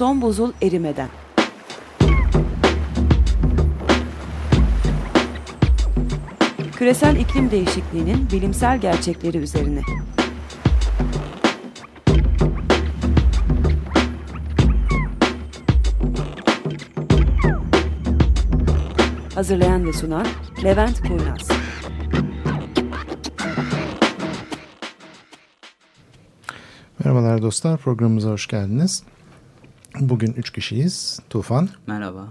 Son buzul erimeden. Küresel iklim değişikliğinin bilimsel gerçekleri üzerine. Hazırlayan ve sunan Levent Kurnaz. Merhabalar dostlar, programımıza hoş geldiniz. Bugün üç kişiyiz. Tufan. Merhaba.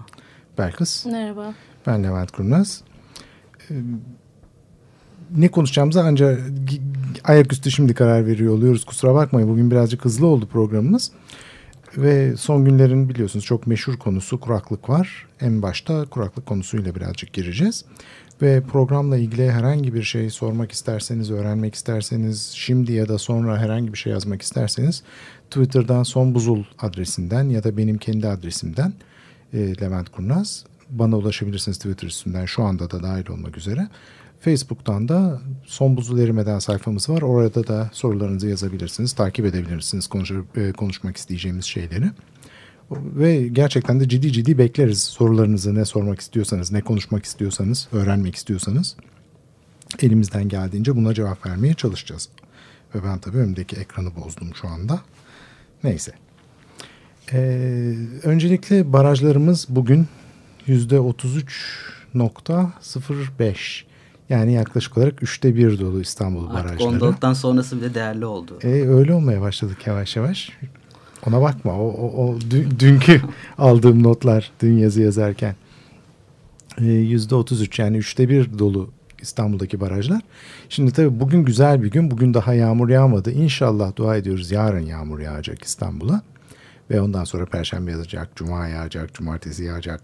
Belkıs. Merhaba. Ben Levent Kurnaz. Ee, ne konuşacağımıza ancak ayaküstü şimdi karar veriyor oluyoruz. Kusura bakmayın bugün birazcık hızlı oldu programımız. Ve son günlerin biliyorsunuz çok meşhur konusu kuraklık var. En başta kuraklık konusuyla birazcık gireceğiz. Ve programla ilgili herhangi bir şey sormak isterseniz, öğrenmek isterseniz, şimdi ya da sonra herhangi bir şey yazmak isterseniz Twitter'dan Son Buzul adresinden ya da benim kendi adresimden e, Levent Kurnaz bana ulaşabilirsiniz Twitter üstünden şu anda da dahil olmak üzere. Facebook'tan da Son Buzul Erimeden sayfamız var. Orada da sorularınızı yazabilirsiniz, takip edebilirsiniz konuş e, konuşmak isteyeceğimiz şeyleri. Ve gerçekten de ciddi ciddi bekleriz sorularınızı ne sormak istiyorsanız, ne konuşmak istiyorsanız, öğrenmek istiyorsanız. Elimizden geldiğince buna cevap vermeye çalışacağız. Ve ben tabii önümdeki ekranı bozdum şu anda. Neyse. Ee, öncelikle barajlarımız bugün %33.05 yani yaklaşık olarak üçte bir dolu İstanbul Artık barajları. Artık ondalıktan sonrası bile değerli oldu. Ee, öyle olmaya başladık yavaş yavaş. Ona bakma. O, o, o dünkü aldığım notlar dün yazı yazarken. Yüzde otuz üç yani üçte bir dolu İstanbul'daki barajlar. Şimdi tabii bugün güzel bir gün. Bugün daha yağmur yağmadı. İnşallah dua ediyoruz yarın yağmur yağacak İstanbul'a. Ve ondan sonra perşembe yağacak, cuma yağacak, cumartesi yağacak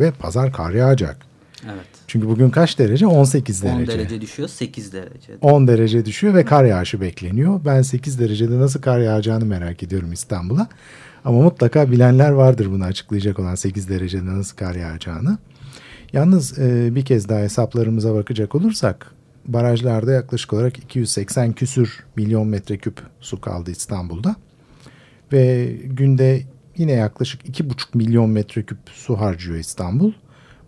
ve pazar kar yağacak. Evet. Çünkü bugün kaç derece? 18 derece. 10 derece düşüyor, 8 derece. 10 derece düşüyor ve kar yağışı bekleniyor. Ben 8 derecede nasıl kar yağacağını merak ediyorum İstanbul'a. Ama mutlaka bilenler vardır bunu açıklayacak olan 8 derecede nasıl kar yağacağını. Yalnız e, bir kez daha hesaplarımıza bakacak olursak barajlarda yaklaşık olarak 280 küsür milyon metreküp su kaldı İstanbul'da. Ve günde yine yaklaşık 2,5 milyon metreküp su harcıyor İstanbul.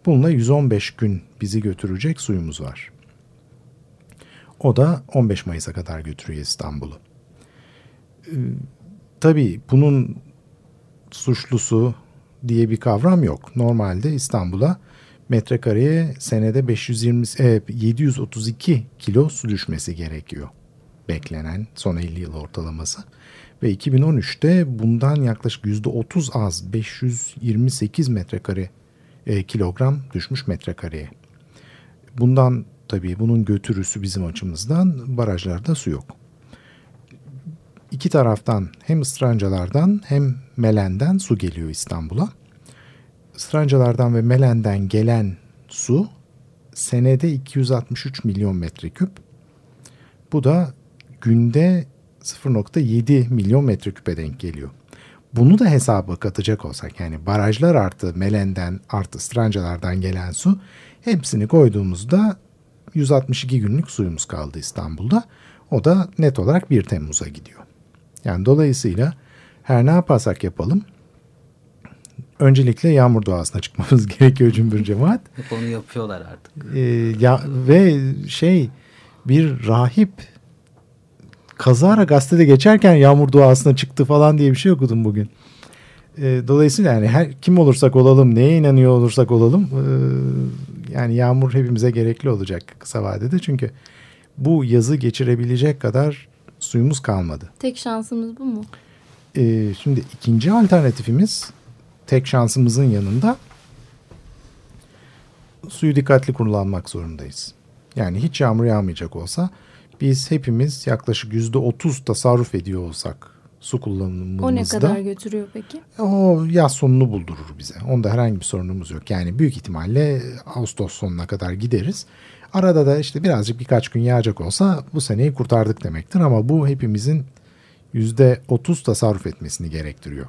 Bununla 115 gün bizi götürecek suyumuz var. O da 15 Mayıs'a kadar götürüyor İstanbul'u. Ee, tabii bunun suçlusu diye bir kavram yok. Normalde İstanbul'a metrekareye senede 520 e, 732 kilo su düşmesi gerekiyor. Beklenen son 50 yıl ortalaması. Ve 2013'te bundan yaklaşık %30 az 528 metrekare e, kilogram düşmüş metrekareye. Bundan tabii bunun götürüsü bizim açımızdan barajlarda su yok. İki taraftan hem ısrancalardan hem Melen'den su geliyor İstanbul'a. Israncalardan ve Melen'den gelen su senede 263 milyon metreküp. Bu da günde 0.7 milyon metreküpe denk geliyor. Bunu da hesaba katacak olsak yani barajlar artı Melen'den artı Strancalardan gelen su hepsini koyduğumuzda 162 günlük suyumuz kaldı İstanbul'da. O da net olarak 1 Temmuz'a gidiyor. Yani dolayısıyla her ne yaparsak yapalım öncelikle yağmur doğasına çıkmamız gerekiyor cümbür cemaat. Onu yapıyorlar artık. Ee, ya, ve şey bir rahip kazara gazetede geçerken yağmur duasına çıktı falan diye bir şey okudum bugün. E, dolayısıyla yani her kim olursak olalım, neye inanıyor olursak olalım e, yani yağmur hepimize gerekli olacak kısa vadede. Çünkü bu yazı geçirebilecek kadar suyumuz kalmadı. Tek şansımız bu mu? E, şimdi ikinci alternatifimiz tek şansımızın yanında suyu dikkatli kullanmak zorundayız. Yani hiç yağmur yağmayacak olsa biz hepimiz yaklaşık yüzde otuz tasarruf ediyor olsak su kullanımımızda. O ne kadar götürüyor peki? O yaz sonunu buldurur bize. Onda herhangi bir sorunumuz yok. Yani büyük ihtimalle Ağustos sonuna kadar gideriz. Arada da işte birazcık birkaç gün yağacak olsa bu seneyi kurtardık demektir. Ama bu hepimizin yüzde otuz tasarruf etmesini gerektiriyor.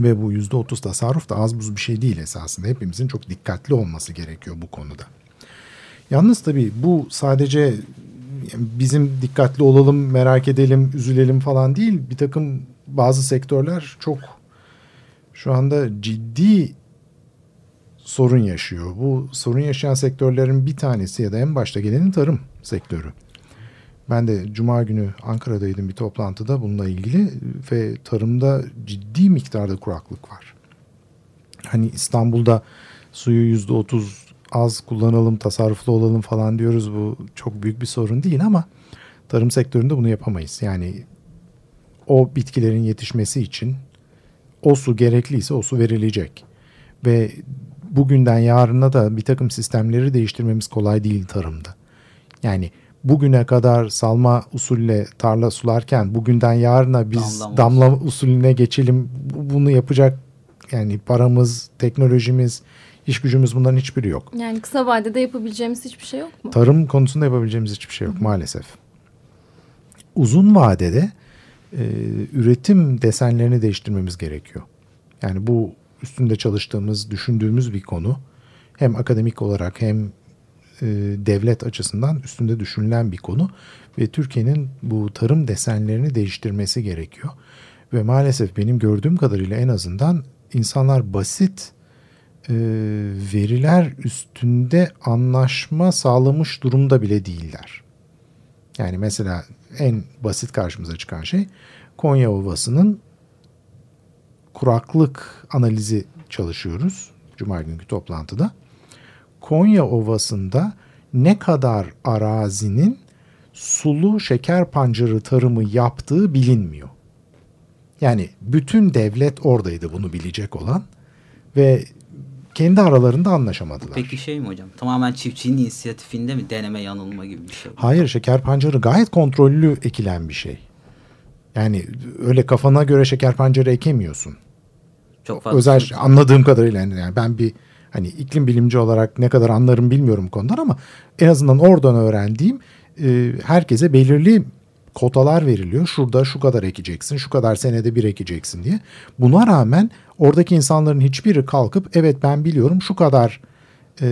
Ve bu yüzde otuz tasarruf da az buz bir şey değil esasında. Hepimizin çok dikkatli olması gerekiyor bu konuda. Yalnız tabii bu sadece bizim dikkatli olalım, merak edelim, üzülelim falan değil. Bir takım bazı sektörler çok şu anda ciddi sorun yaşıyor. Bu sorun yaşayan sektörlerin bir tanesi ya da en başta gelenin tarım sektörü. Ben de cuma günü Ankara'daydım bir toplantıda bununla ilgili ve tarımda ciddi miktarda kuraklık var. Hani İstanbul'da suyu yüzde otuz az kullanalım, tasarruflu olalım falan diyoruz. Bu çok büyük bir sorun değil ama tarım sektöründe bunu yapamayız. Yani o bitkilerin yetişmesi için o su gerekliyse o su verilecek. Ve bugünden yarına da bir takım sistemleri değiştirmemiz kolay değil tarımda. Yani bugüne kadar salma usulle tarla sularken bugünden yarına biz Damlama damla usulüne geçelim. Bu- Bunu yapacak yani paramız, teknolojimiz, iş gücümüz bunların hiçbiri yok. Yani kısa vadede yapabileceğimiz hiçbir şey yok mu? Tarım konusunda yapabileceğimiz hiçbir şey yok maalesef. Uzun vadede e, üretim desenlerini değiştirmemiz gerekiyor. Yani bu üstünde çalıştığımız, düşündüğümüz bir konu. Hem akademik olarak hem e, devlet açısından üstünde düşünülen bir konu. Ve Türkiye'nin bu tarım desenlerini değiştirmesi gerekiyor. Ve maalesef benim gördüğüm kadarıyla en azından insanlar basit e, veriler üstünde anlaşma sağlamış durumda bile değiller. Yani mesela en basit karşımıza çıkan şey Konya Ovası'nın kuraklık analizi çalışıyoruz. Cuma günkü toplantıda. Konya Ovası'nda ne kadar arazinin sulu şeker pancarı tarımı yaptığı bilinmiyor. Yani bütün devlet oradaydı bunu bilecek olan ve kendi aralarında anlaşamadılar. Peki şey mi hocam? Tamamen çiftçinin inisiyatifinde mi deneme yanılma gibi bir şey? Hayır şeker pancarı gayet kontrollü ekilen bir şey. Yani öyle kafana göre şeker pancarı ekemiyorsun. Çok fazla Özel sorun- anladığım kadarıyla yani ben bir hani iklim bilimci olarak ne kadar anlarım bilmiyorum konudan ama en azından oradan öğrendiğim e, herkese belirli kotalar veriliyor. Şurada şu kadar ekeceksin, şu kadar senede bir ekeceksin diye. Buna rağmen oradaki insanların hiçbiri kalkıp evet ben biliyorum şu kadar e,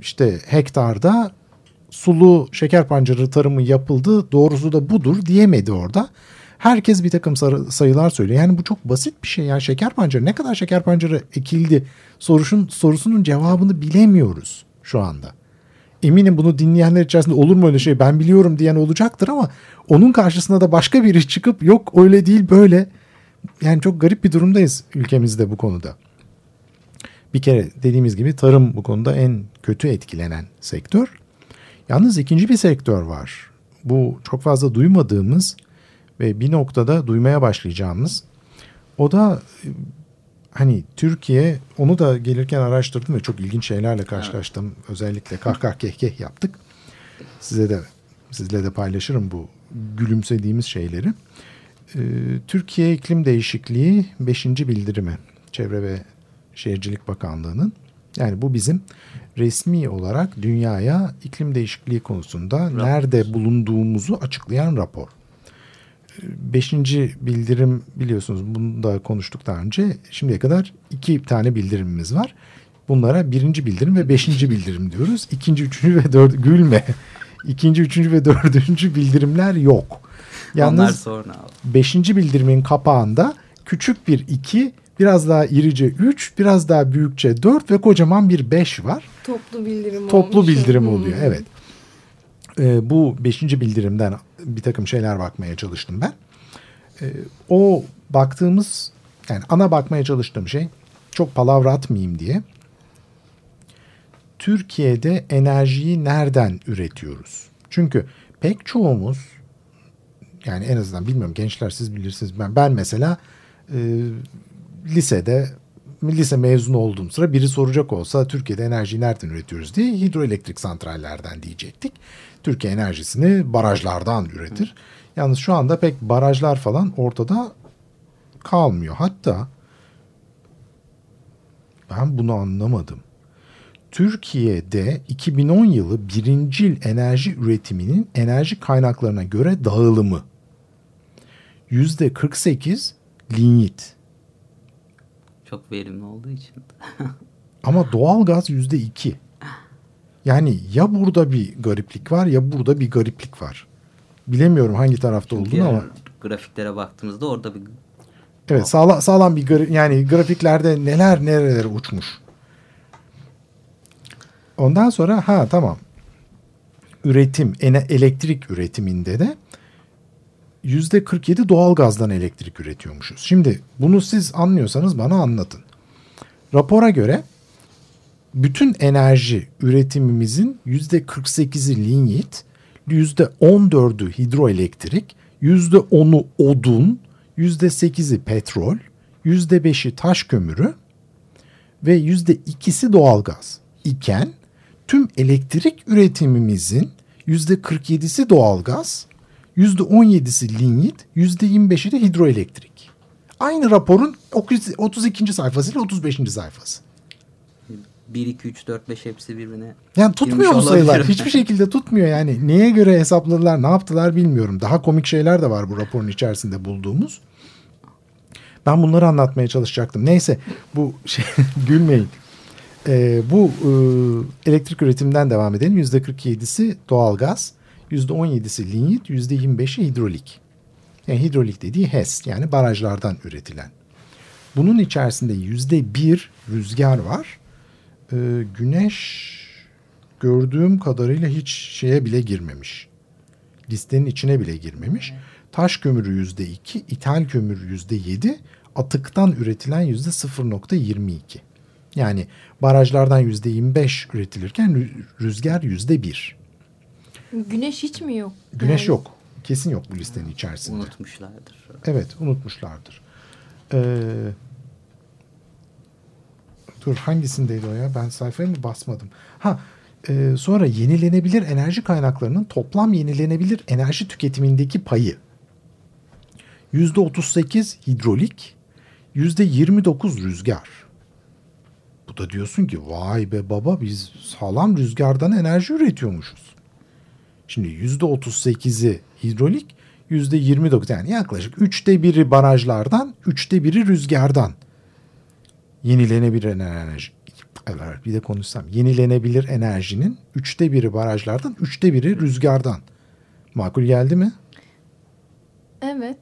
işte hektarda sulu şeker pancarı tarımı yapıldı doğrusu da budur diyemedi orada. Herkes bir takım sayılar söylüyor. Yani bu çok basit bir şey. Yani şeker pancarı ne kadar şeker pancarı ekildi sorusun, sorusunun cevabını bilemiyoruz şu anda. Eminim bunu dinleyenler içerisinde olur mu öyle şey ben biliyorum diyen olacaktır ama onun karşısına da başka biri çıkıp yok öyle değil böyle. Yani çok garip bir durumdayız ülkemizde bu konuda. Bir kere dediğimiz gibi tarım bu konuda en kötü etkilenen sektör. Yalnız ikinci bir sektör var. Bu çok fazla duymadığımız ve bir noktada duymaya başlayacağımız. O da hani Türkiye onu da gelirken araştırdım ve çok ilginç şeylerle karşılaştım. Özellikle kahkah kehkeh yaptık. Size de sizle de paylaşırım bu gülümsediğimiz şeyleri. Ee, Türkiye İklim Değişikliği 5. bildirimi Çevre ve Şehircilik Bakanlığı'nın yani bu bizim resmi olarak dünyaya iklim değişikliği konusunda nerede bulunduğumuzu açıklayan rapor. Beşinci bildirim biliyorsunuz bunu da konuştuk daha önce. Şimdiye kadar iki tane bildirimimiz var. Bunlara birinci bildirim ve beşinci bildirim diyoruz. İkinci, üçüncü ve dört gülme. İkinci, üçüncü ve dördüncü bildirimler yok. Onlar Yalnız sonra abi. beşinci bildirimin kapağında küçük bir iki, biraz daha irice üç, biraz daha büyükçe dört ve kocaman bir beş var. Toplu bildirim Toplu olmuş. bildirim Hmm. oluyor evet. Ee, bu beşinci bildirimden bir takım şeyler bakmaya çalıştım ben. Ee, o baktığımız yani ana bakmaya çalıştığım şey çok palavra atmayayım diye. Türkiye'de enerjiyi nereden üretiyoruz? Çünkü pek çoğumuz yani en azından bilmiyorum gençler siz bilirsiniz. Ben, ben mesela e, lisede lise mezunu olduğum sıra biri soracak olsa Türkiye'de enerjiyi nereden üretiyoruz diye hidroelektrik santrallerden diyecektik. Türkiye enerjisini barajlardan üretir. Yalnız şu anda pek barajlar falan ortada kalmıyor. Hatta ben bunu anlamadım. Türkiye'de 2010 yılı birincil enerji üretiminin enerji kaynaklarına göre dağılımı yüzde 48 linyit. Çok verimli olduğu için. Ama doğalgaz yüzde iki. Yani ya burada bir gariplik var ya burada bir gariplik var. Bilemiyorum hangi tarafta olduğunu Diğer ama grafiklere baktığımızda orada bir Evet sağlam, sağlam bir gra- yani grafiklerde neler nerelere uçmuş. Ondan sonra ha tamam. Üretim, elektrik üretiminde de yüzde 47 doğalgazdan elektrik üretiyormuşuz. Şimdi bunu siz anlıyorsanız bana anlatın. Rapora göre bütün enerji üretimimizin yüzde 48'i linyit, yüzde 14'ü hidroelektrik, yüzde 10'u odun, yüzde 8'i petrol, yüzde 5'i taş kömürü ve yüzde 2'si doğalgaz iken tüm elektrik üretimimizin yüzde 47'si doğalgaz, yüzde 17'si linyit, yüzde 25'i de hidroelektrik. Aynı raporun 32. sayfası ile 35. sayfası. 1, 2, 3, 4, 5 hepsi birbirine Yani tutmuyor bu sayılar. Hiçbir şekilde tutmuyor yani. Neye göre hesapladılar, ne yaptılar bilmiyorum. Daha komik şeyler de var bu raporun içerisinde bulduğumuz. Ben bunları anlatmaya çalışacaktım. Neyse bu şey gülmeyin. Ee, bu e, elektrik üretimden devam edelim. Yüzde 47'si doğalgaz, yüzde 17'si linyit, yüzde 25'i hidrolik. Yani hidrolik dediği HES yani barajlardan üretilen. Bunun içerisinde yüzde bir rüzgar var. Ee, güneş gördüğüm kadarıyla hiç şeye bile girmemiş. Listenin içine bile girmemiş. Taş kömürü yüzde iki, ithal kömür yüzde yedi, atıktan üretilen yüzde 0.22. Yani barajlardan yüzde 25 üretilirken rü- rüzgar yüzde bir. Güneş hiç mi yok? Güneş Yani yok. Kesin yok bu listenin içerisinde. unutmuşlardır. Evet unutmuşlardır. Ee, dur hangisindeydi o ya? Ben sayfaya mı basmadım? Ha e, sonra yenilenebilir enerji kaynaklarının toplam yenilenebilir enerji tüketimindeki payı. Yüzde 38 hidrolik, yüzde 29 rüzgar. Bu da diyorsun ki vay be baba biz sağlam rüzgardan enerji üretiyormuşuz. Şimdi yüzde 38'i hidrolik, yüzde 29 yani yaklaşık üçte biri barajlardan, üçte biri rüzgardan. Yenilenebilir enerji. Evet, bir de konuşsam. Yenilenebilir enerjinin üçte biri barajlardan, üçte biri rüzgardan. Makul geldi mi? Evet.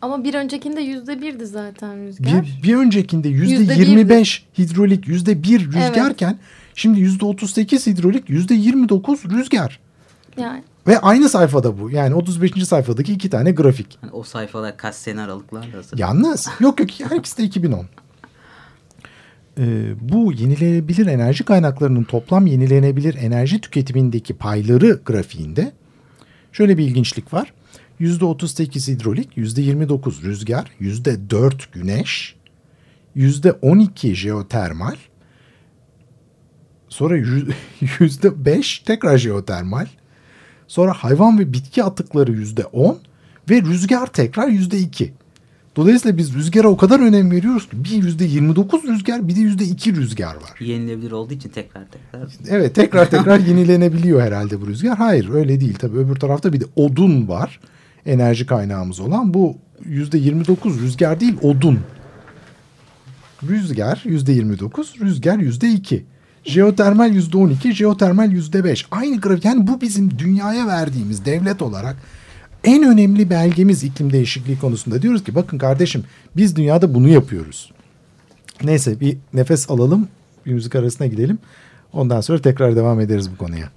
Ama bir öncekinde yüzde birdi zaten rüzgar. Bir, bir öncekinde yüzde Yüzde 25 hidrolik, yüzde bir rüzgarken şimdi yüzde 38 hidrolik, yüzde 29 rüzgar. Yani Ve aynı sayfada bu. Yani 35. sayfadaki iki tane grafik. Hani o sayfalar kaç sene aralıklarla. Yalnız yok yok her ikisi de 2010. Ee, bu yenilenebilir enerji kaynaklarının toplam yenilenebilir enerji tüketimindeki payları grafiğinde şöyle bir ilginçlik var. %38 hidrolik, %29 rüzgar, %4 güneş, %12 jeotermal, sonra yü- %5 tekrar jeotermal, sonra hayvan ve bitki atıkları %10 ve rüzgar tekrar %2. Dolayısıyla biz rüzgara o kadar önem veriyoruz ki bir yüzde 29 rüzgar bir de yüzde 2 rüzgar var. Yenilebilir olduğu için tekrar tekrar. Evet tekrar tekrar yenilenebiliyor herhalde bu rüzgar. Hayır öyle değil tabii öbür tarafta bir de odun var enerji kaynağımız olan. Bu yüzde 29 rüzgar değil odun. Rüzgar yüzde 29 rüzgar yüzde 2. Jeotermal yüzde 12 jeotermal yüzde 5. Aynı grafik yani bu bizim dünyaya verdiğimiz devlet olarak en önemli belgemiz iklim değişikliği konusunda. Diyoruz ki bakın kardeşim biz dünyada bunu yapıyoruz. Neyse bir nefes alalım. Bir müzik arasına gidelim. Ondan sonra tekrar devam ederiz bu konuya.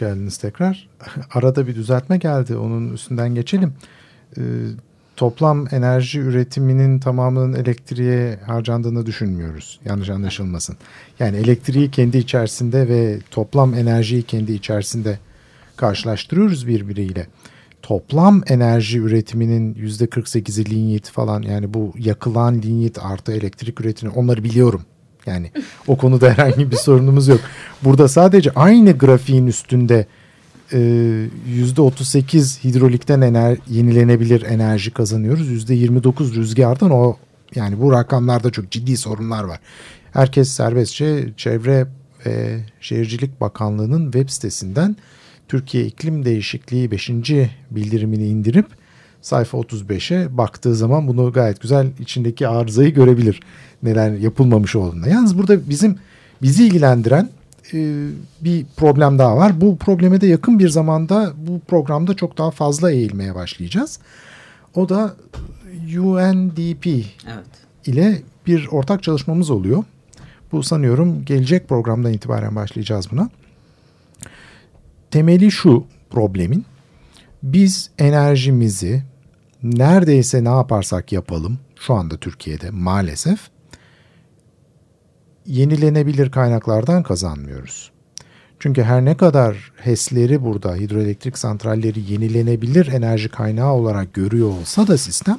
Geldiniz tekrar. Arada bir düzeltme geldi. Onun üstünden geçelim. Ee, toplam enerji üretiminin tamamının elektriğe harcandığını düşünmüyoruz. Yanlış anlaşılmasın. Yani elektriği kendi içerisinde ve toplam enerjiyi kendi içerisinde karşılaştırıyoruz birbiriyle. Toplam enerji üretiminin %48'i linyit falan yani bu yakılan linyit artı elektrik üretimi onları biliyorum. Yani o konuda herhangi bir sorunumuz yok. Burada sadece aynı grafiğin üstünde e, %38 hidrolikten ener, yenilenebilir enerji kazanıyoruz. %29 rüzgardan o yani bu rakamlarda çok ciddi sorunlar var. Herkes serbestçe Çevre ve Şehircilik Bakanlığı'nın web sitesinden Türkiye İklim Değişikliği 5. bildirimini indirip sayfa 35'e baktığı zaman bunu gayet güzel içindeki arızayı görebilir. Neler yapılmamış olduğunda. Yalnız burada bizim bizi ilgilendiren e, bir problem daha var. Bu probleme de yakın bir zamanda bu programda çok daha fazla eğilmeye başlayacağız. O da UNDP Evet. ile bir ortak çalışmamız oluyor. Bu sanıyorum gelecek programdan itibaren başlayacağız buna. Temeli şu problemin. Biz enerjimizi neredeyse ne yaparsak yapalım şu anda Türkiye'de maalesef yenilenebilir kaynaklardan kazanmıyoruz. Çünkü her ne kadar HES'leri burada hidroelektrik santralleri yenilenebilir enerji kaynağı olarak görüyor olsa da sistem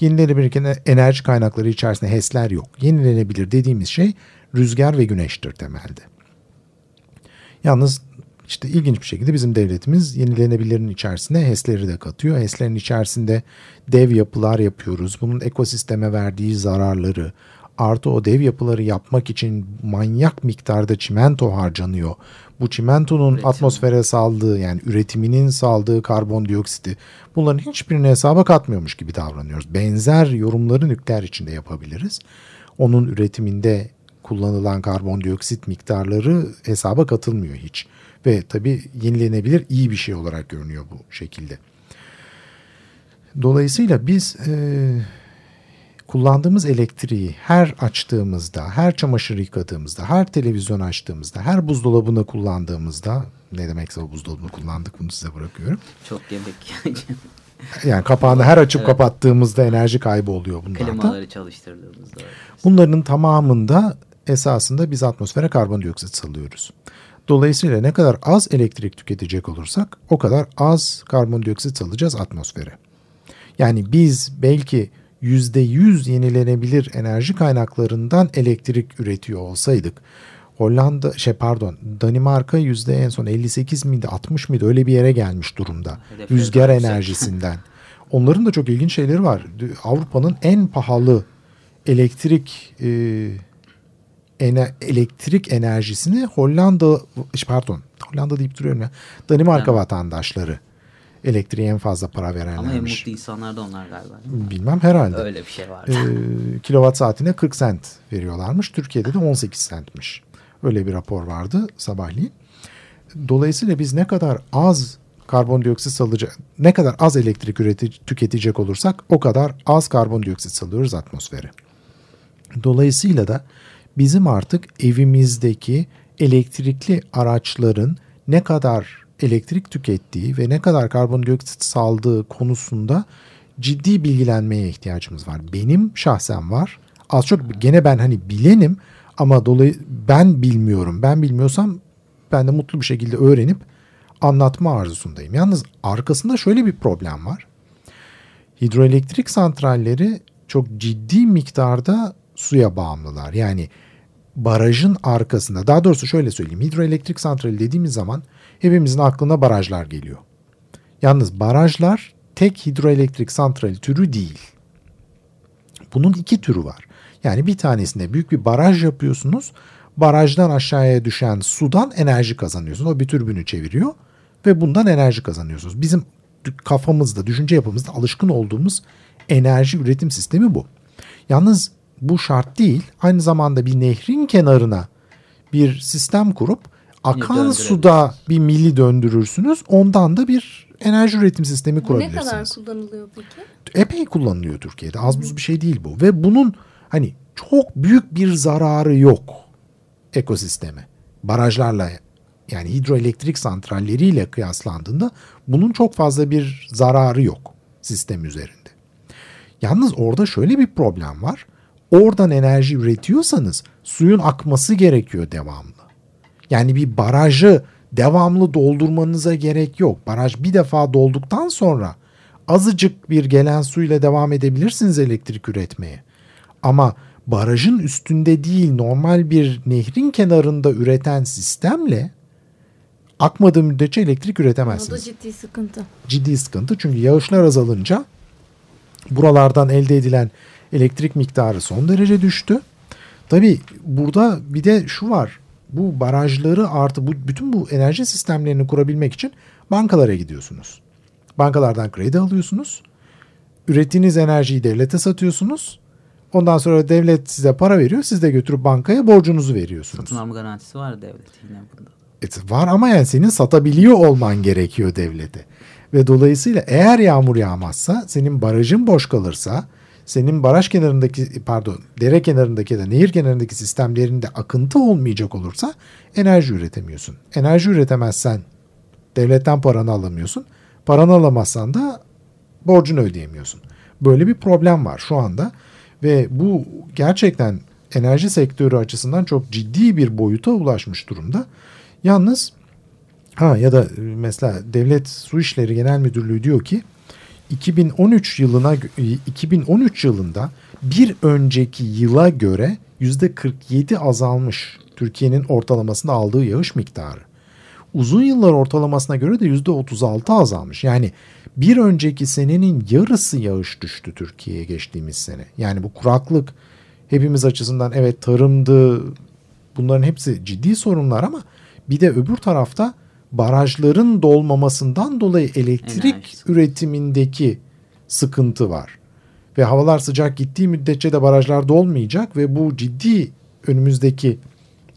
yenilenebilir enerji kaynakları içerisinde HES'ler yok. Yenilenebilir dediğimiz şey rüzgar ve güneştir temelde. Yalnız işte ilginç bir şekilde bizim devletimiz yenilenebilirin içerisine HES'leri de katıyor. HES'lerin içerisinde dev yapılar yapıyoruz. Bunun ekosisteme verdiği zararları, artı o dev yapıları yapmak için manyak miktarda çimento harcanıyor. Bu çimentonun Üretim. atmosfere saldığı yani üretiminin saldığı karbondioksiti bunların hiçbirini hesaba katmıyormuş gibi davranıyoruz. Benzer yorumları nükleer içinde yapabiliriz. Onun üretiminde kullanılan karbondioksit miktarları hesaba katılmıyor hiç. Ve tabii yenilenebilir iyi bir şey olarak görünüyor bu şekilde. Dolayısıyla biz e, kullandığımız elektriği her açtığımızda, her çamaşır yıkadığımızda, her televizyon açtığımızda, her buzdolabını kullandığımızda ne demekse o buzdolabını kullandık bunu size bırakıyorum. Çok yemek. Yani kapağını her açıp Evet. kapattığımızda enerji kaybı oluyor bunlarda. Klimaları çalıştırdığımızda. Bunların tamamında esasında biz atmosfere karbondioksit salıyoruz. Dolayısıyla ne kadar az elektrik tüketecek olursak o kadar az karbondioksit salacağız atmosfere. Yani biz belki %100 yenilenebilir enerji kaynaklarından elektrik üretiyor olsaydık Hollanda şey pardon Danimarka yüzde en son 58 miydi 60 mıydı öyle bir yere gelmiş durumda. Hedefleri Rüzgar enerjisinden. Onların da çok ilginç şeyleri var. Avrupa'nın en pahalı elektrik e, ene- elektrik enerjisini Hollanda pardon Hollanda deyip duruyorum ya. Danimarka Yani. vatandaşları elektriğe en fazla para Ama en verenlermiş. mutlu insanlar da onlar galiba. Bilmem herhalde. Öyle bir şey vardı. Ee, kilowatt saatine 40 sent veriyorlarmış. Türkiye'de de 18 centmiş. Öyle bir rapor vardı sabahleyin. Dolayısıyla biz ne kadar az karbondioksit salacak, ne kadar az elektrik üreti, tüketecek olursak o kadar az karbondioksit salıyoruz atmosfere. Dolayısıyla da bizim artık evimizdeki elektrikli araçların ne kadar elektrik tükettiği ve ne kadar karbondioksit saldığı konusunda ciddi bilgilenmeye ihtiyacımız var. Benim şahsen var. Az çok gene ben hani bilenim ama dolayı ben bilmiyorum. Ben bilmiyorsam ben de mutlu bir şekilde öğrenip anlatma arzusundayım. Yalnız arkasında şöyle bir problem var. Hidroelektrik santralleri çok ciddi miktarda suya bağımlılar. Yani barajın arkasında daha doğrusu şöyle söyleyeyim. Hidroelektrik santrali dediğimiz zaman hepimizin aklına barajlar geliyor. Yalnız barajlar tek hidroelektrik santrali türü değil. Bunun iki türü var. Yani bir tanesinde büyük bir baraj yapıyorsunuz. Barajdan aşağıya düşen sudan enerji kazanıyorsunuz. O bir türbünü çeviriyor ve bundan enerji kazanıyorsunuz. Bizim kafamızda, düşünce yapımızda alışkın olduğumuz enerji üretim sistemi bu. Yalnız bu şart değil. Aynı zamanda bir nehrin kenarına bir sistem kurup akan suda bir mili döndürürsünüz. Ondan da bir enerji üretim sistemi Bu ne kurabilirsiniz kadar kullanılıyor peki? epey kullanılıyor Türkiye'de. Az buz bir şey değil bu. Ve bunun hani çok büyük bir zararı yok ekosisteme. Barajlarla yani hidroelektrik santralleriyle kıyaslandığında bunun çok fazla bir zararı yok sistem üzerinde. Yalnız orada şöyle bir problem var. Oradan enerji üretiyorsanız suyun akması gerekiyor devamlı. Yani bir barajı devamlı doldurmanıza gerek yok. Baraj bir defa dolduktan sonra azıcık bir gelen suyla devam edebilirsiniz elektrik üretmeye. Ama barajın üstünde değil normal bir nehrin kenarında üreten sistemle akmadığı müddetçe elektrik O da üretemezsiniz. ciddi sıkıntı. Ciddi sıkıntı çünkü yağışlar azalınca buralardan elde edilen elektrik miktarı son derece düştü. Tabi burada bir de şu var. Bu barajları artı bu, bütün bu enerji sistemlerini kurabilmek için bankalara gidiyorsunuz. Bankalardan kredi alıyorsunuz. Ürettiğiniz enerjiyi devlete satıyorsunuz. Ondan sonra devlet size para veriyor. Siz de götürüp bankaya borcunuzu veriyorsunuz. Satın alma garantisi var devlet yine bunda. Evet, var ama yani senin satabiliyor olman gerekiyor devlete. Ve dolayısıyla eğer yağmur yağmazsa, senin barajın boş kalırsa, senin baraj kenarındaki pardon dere kenarındaki ya da nehir kenarındaki sistemlerinde akıntı olmayacak olursa enerji üretemiyorsun. Enerji üretemezsen devletten paranı alamıyorsun. Paranı alamazsan da borcunu ödeyemiyorsun. Böyle bir problem var şu anda ve bu gerçekten enerji sektörü açısından çok ciddi bir boyuta ulaşmış durumda. Yalnız ha ya da mesela Devlet Su İşleri Genel Müdürlüğü diyor ki 2013 yılına 2013 yılında bir önceki yıla göre %47 azalmış Türkiye'nin ortalamasında aldığı yağış miktarı. Uzun yıllar ortalamasına göre de %36 azalmış. Yani bir önceki senenin yarısı yağış düştü Türkiye'ye geçtiğimiz sene. Yani bu kuraklık hepimiz açısından evet tarımdı bunların hepsi ciddi sorunlar ama bir de öbür tarafta barajların dolmamasından dolayı elektrik Enerji. üretimindeki sıkıntı var. Ve havalar sıcak gittiği müddetçe de barajlar dolmayacak ve bu ciddi önümüzdeki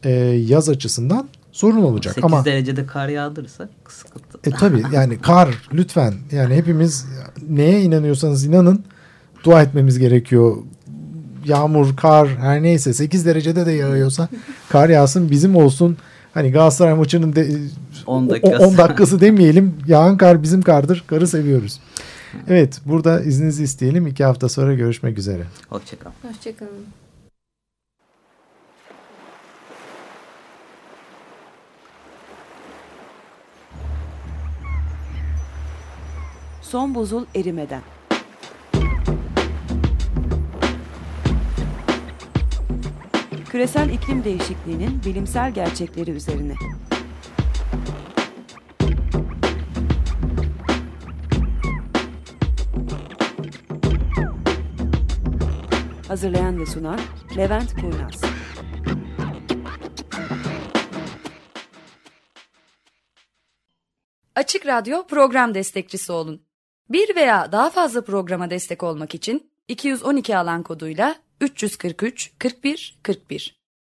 e, yaz açısından sorun olacak. 8 Ama derecede kar yağdırırsak sıkıntı. e tabi yani kar lütfen yani hepimiz neye inanıyorsanız inanın dua etmemiz gerekiyor. Yağmur, kar her neyse 8 derecede de yağıyorsa kar yağsın bizim olsun. Hani Galatasaray maçının de, 10 o- dakikası. 10 dakikası demeyelim. Yağan kar bizim kardır. Karı seviyoruz. Evet burada izninizi isteyelim. İki hafta sonra görüşmek üzere. Hoşçakal. Hoşçakalın. Son buzul erimeden. Küresel iklim değişikliğinin bilimsel gerçekleri üzerine. Hazırlayan ve sunan Levent Kurnaz. Açık Radyo program destekçisi olun. Bir veya daha fazla programa destek olmak için 212 alan koduyla 343 41 41